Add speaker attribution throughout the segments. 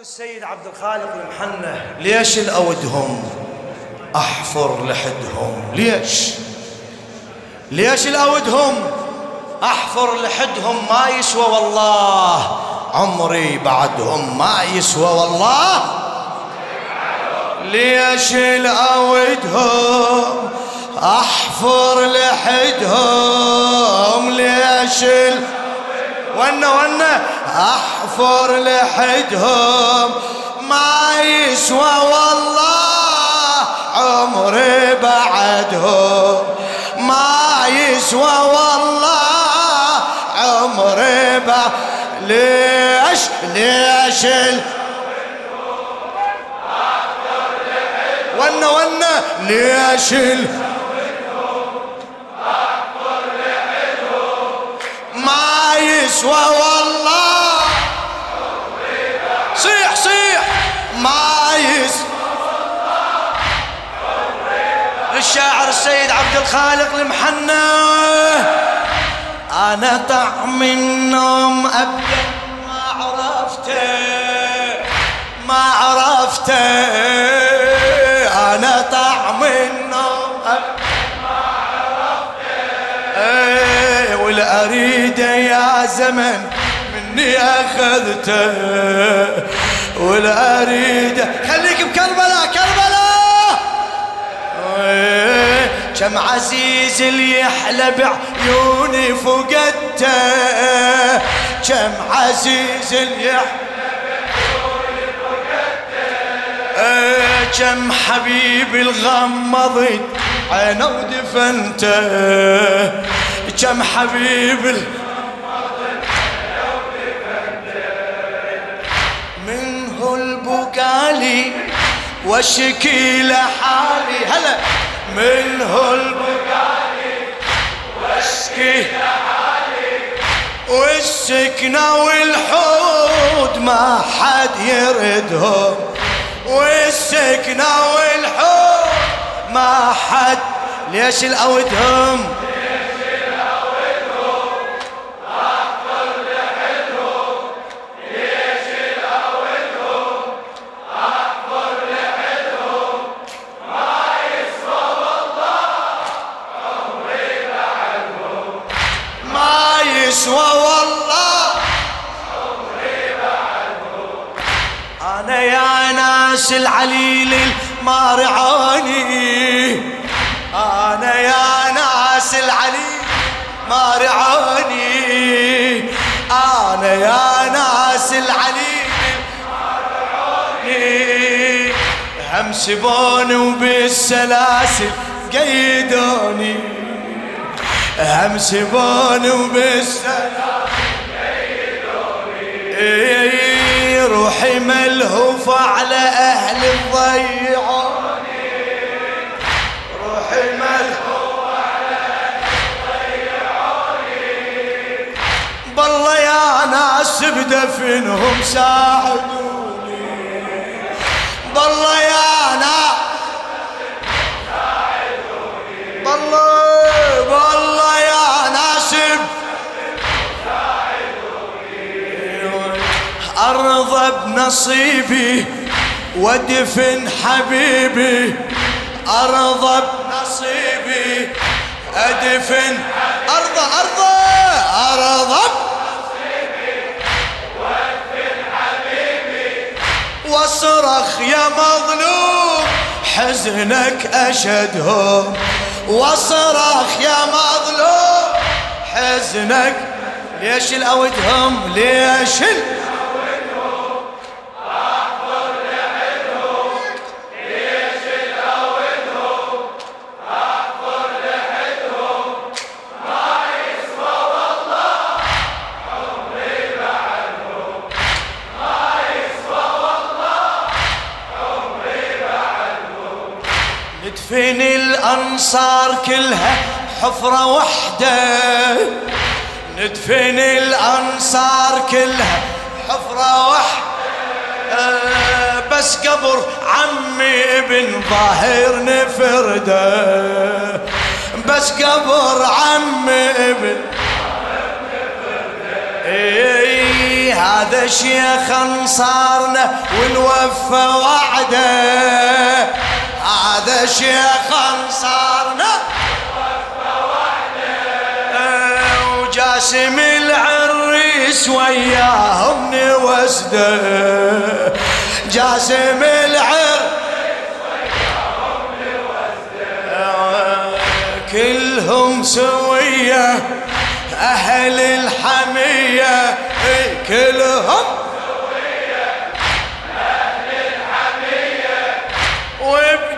Speaker 1: السيد عبد الخالق المحنة ليش الأودهم أحفر لحدهم؟ ليش؟ ليش الأودهم أحفر لحدهم؟ ما يسوى والله. عمري بعدهم ما يسوى والله. ليش الأودهم أحفر لحدهم؟ ليش الأودهم ون ون احفر لحدهم ما يسوى والله عمري بعدهم. ما يسوى والله عمري بعد. ليش ليش ال... ون ون ليش يسوى والله. صيح صيح. ما يسوى الشاعر السيد عبد الخالق المحنى أنا طعم النوم أبدأ. ما عرفته ما عرفته. أنا طعم النوم أبدأ. اريده يا زمن مني أخذته ولا اريده خليك بكربلاء كربلاء! كم عزيز اللي يحلى بعيوني فقدته كم عزيز اللي كم حبيب الغمضت عينه ودفنته. كم حبيب منه البقالي واشكي لحالي هلا. منه البقالي واشكي لحالي والسكنة والحود ما حد يردهم. والسكنة والحود ما حد ليش الأودهم يا ناس العليل المارعاني. أنا يا ناس العليل مارعاني أنا يا ناس العليل مارعاني هم سبوني وبالسلاسل قيدوني. هم سبون وبالسلام ملهوف على أهل الضيعوني روحي على أهل الضيعوني بالله يا ناس بدفنهم ساعدوني ارضى بنصيبي ودفن حبيبي ارضى بنصيبي أدفن ارضى ارضى ارضى واصرخ يا مظلوم حزنك اشدهم واصرخ يا مظلوم حزنك ليش الاودهم ليش ال... ندفن الأنصار كلها حفرة وحدة ندفن الأنصار كلها حفرة وحدة بس قبر عمي ابن ظاهر نفرده. بس قبر عمي ابن نفرده هذا شيخ أنصارنا والوفى وعده. شيخ انصارنا وجاسم العريس وياهم نوسده جاسم العريس كلهم سوية أهل الحمية كلهم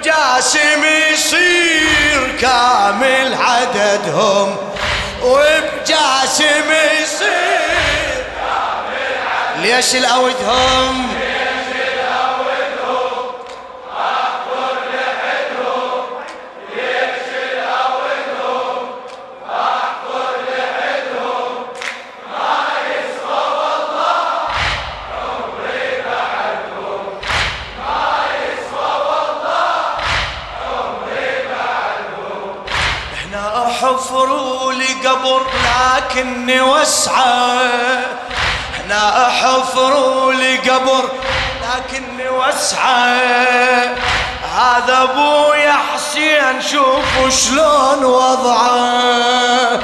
Speaker 1: وبجاسم يصير كامل عددهم وبجاسم يصير كامل عددهم. ليش الأودهم حفروا لي قبر لكني وسعة إحنا حفروا لي قبر لكني وسعة هذا أبويا حسين شوفوا شلون وضعه.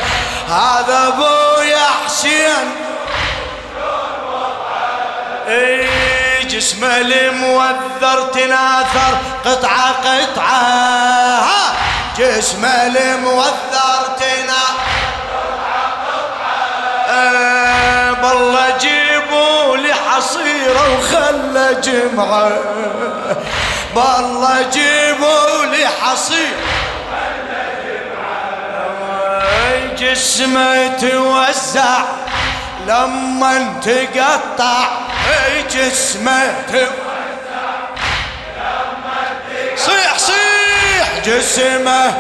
Speaker 1: هذا أبويا حسين. اي جسمه الموذر تناثر قطعة قطعة. جسمه الموذر تنا بالله جيبوا لي حصيره وخلى جمعة. بالله جيبوا لي حصيره جسمه توزع لما تقطع جسمه توزع جسمه.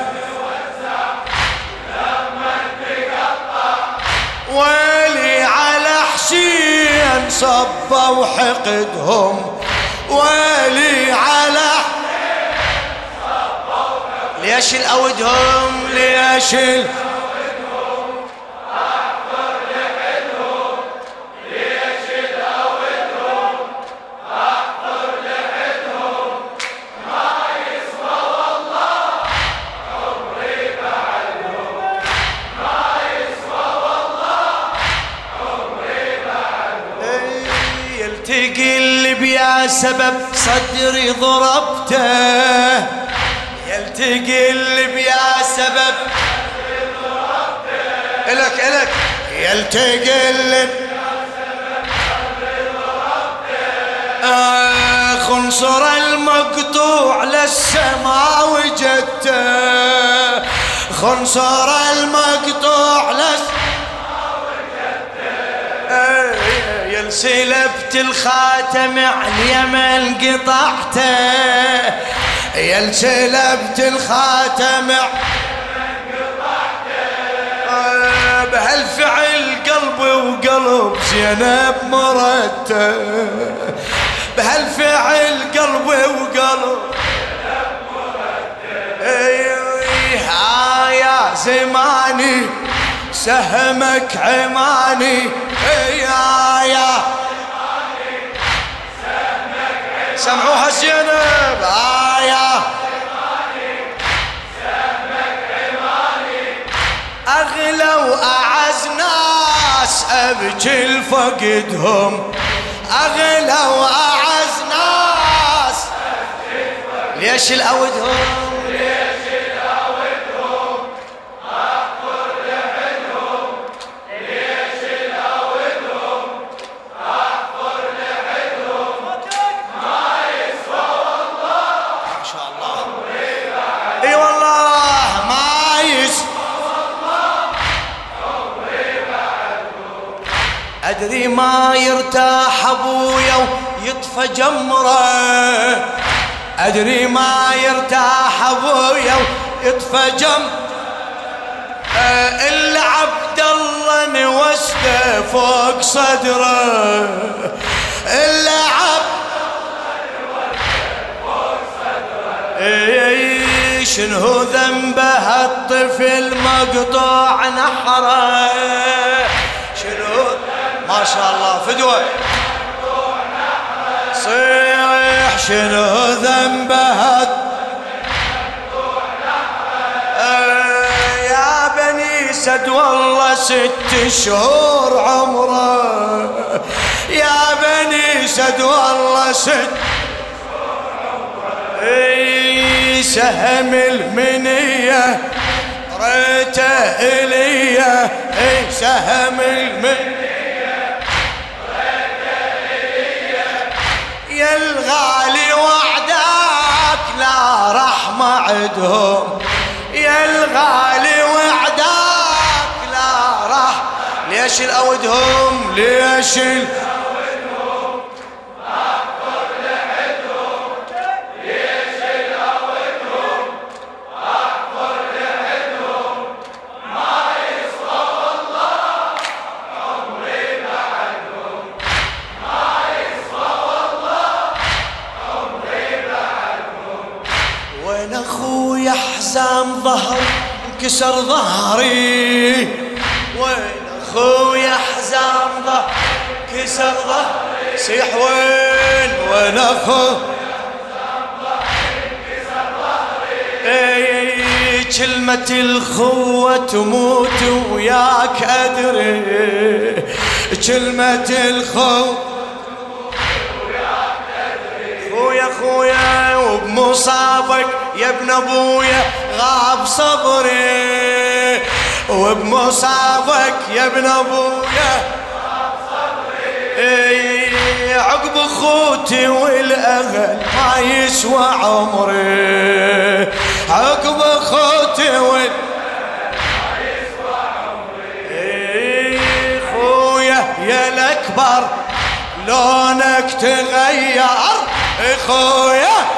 Speaker 1: ويلي على حسين صبوا حقدهم ويلي على ليش الأودهم؟ ليش الأودهم بيا سبب صدري ضربته. يلتقي بيا سبب. إلك إلك. يلتقي آه خنصر المقطوع للسما وجدته. خنصر المقطوع للسما وجدته. سلبت الخاتم على اليمن قطعته يا سلبت الخاتم. بهالفعل قلبي وقلب زينب مرته. بهالفعل قلبي وقلب ها يا زماني سهمك عماني. يا يا سمعوها زينب. آية. أغلى وأعز ناس أبكي لفقدهم. أغلى وأعز ناس ليش الأودهم؟ أدري ما يرتاح أبويا ويطفى جمرة. أدري ما يرتاح أبويا ويطفى جم. إلا عبد الله نوسته فوق صدره. إلا عبد اي شنو ذنبه الطفل مقطوع نحره؟ شاء الله. فدوة صيح شنو ذنبها يا بني سد والله ست شهور عمره. يا بني سد والله ست سهم المنية. ريته إليه. اي سهم المنية. الغالي وعدك لا رحمة عدهم يا الغالي وعدك لا راح ليش الأودهم؟ ليش الأودهم انكسر ظهري. وين اخويا حزام ظهر كسر ظهري صيح وين وين اخو أي كلمة الخوة تموت وياك أدري. كلمة الخوة خويا خويا وبمصابك يا ابن أبويا غاب صبري وبمصابك يا ابن أبويا. عقب أخوتي والأهل ما يسوى عمري. عقب أخوتي وال خويا يا الأكبر لونك تغير. اخويا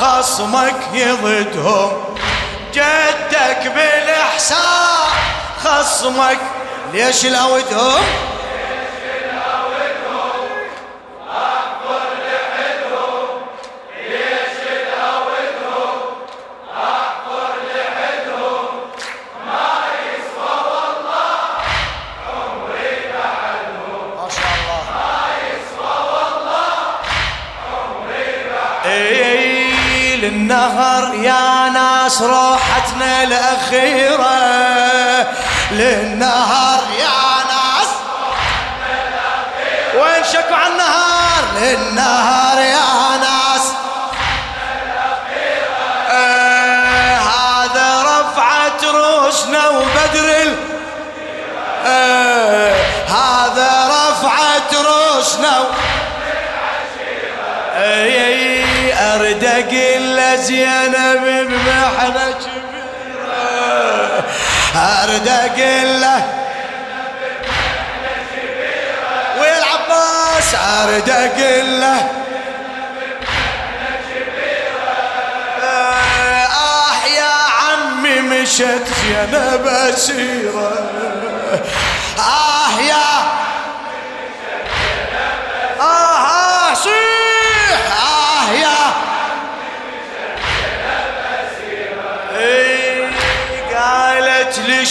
Speaker 1: خصمك يضدهم. جدك بالحساب خصمك. ليش الأودهم؟ للنهر يا ناس روحتنا الأخيرة. للنهر يا ناس. وين شكوا عن النهار؟ للنهر يا ناس. آه هذا رفعت روسنا وبدر. آه هذا رفعت روسنا و... الا زينب بمحنة كبيرة. اردق إلا ويا العباس اردق إلا آه يا عمي مشت زينب اسيره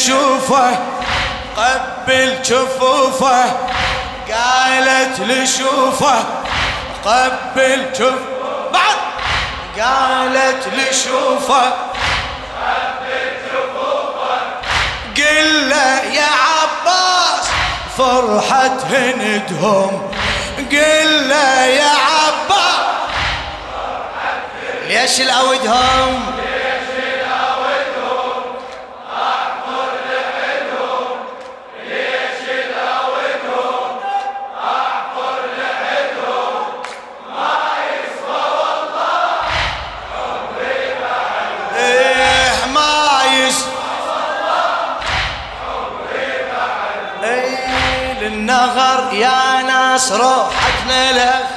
Speaker 1: شوفه قبل جفوفه قالت لي شوفه قبل جف بعد قالت لي شوفه قل له يا عباس فرحة هندهم. قل له يا عباس ليش الاودهم إيه للنهر يا ناس روحتنا ضبها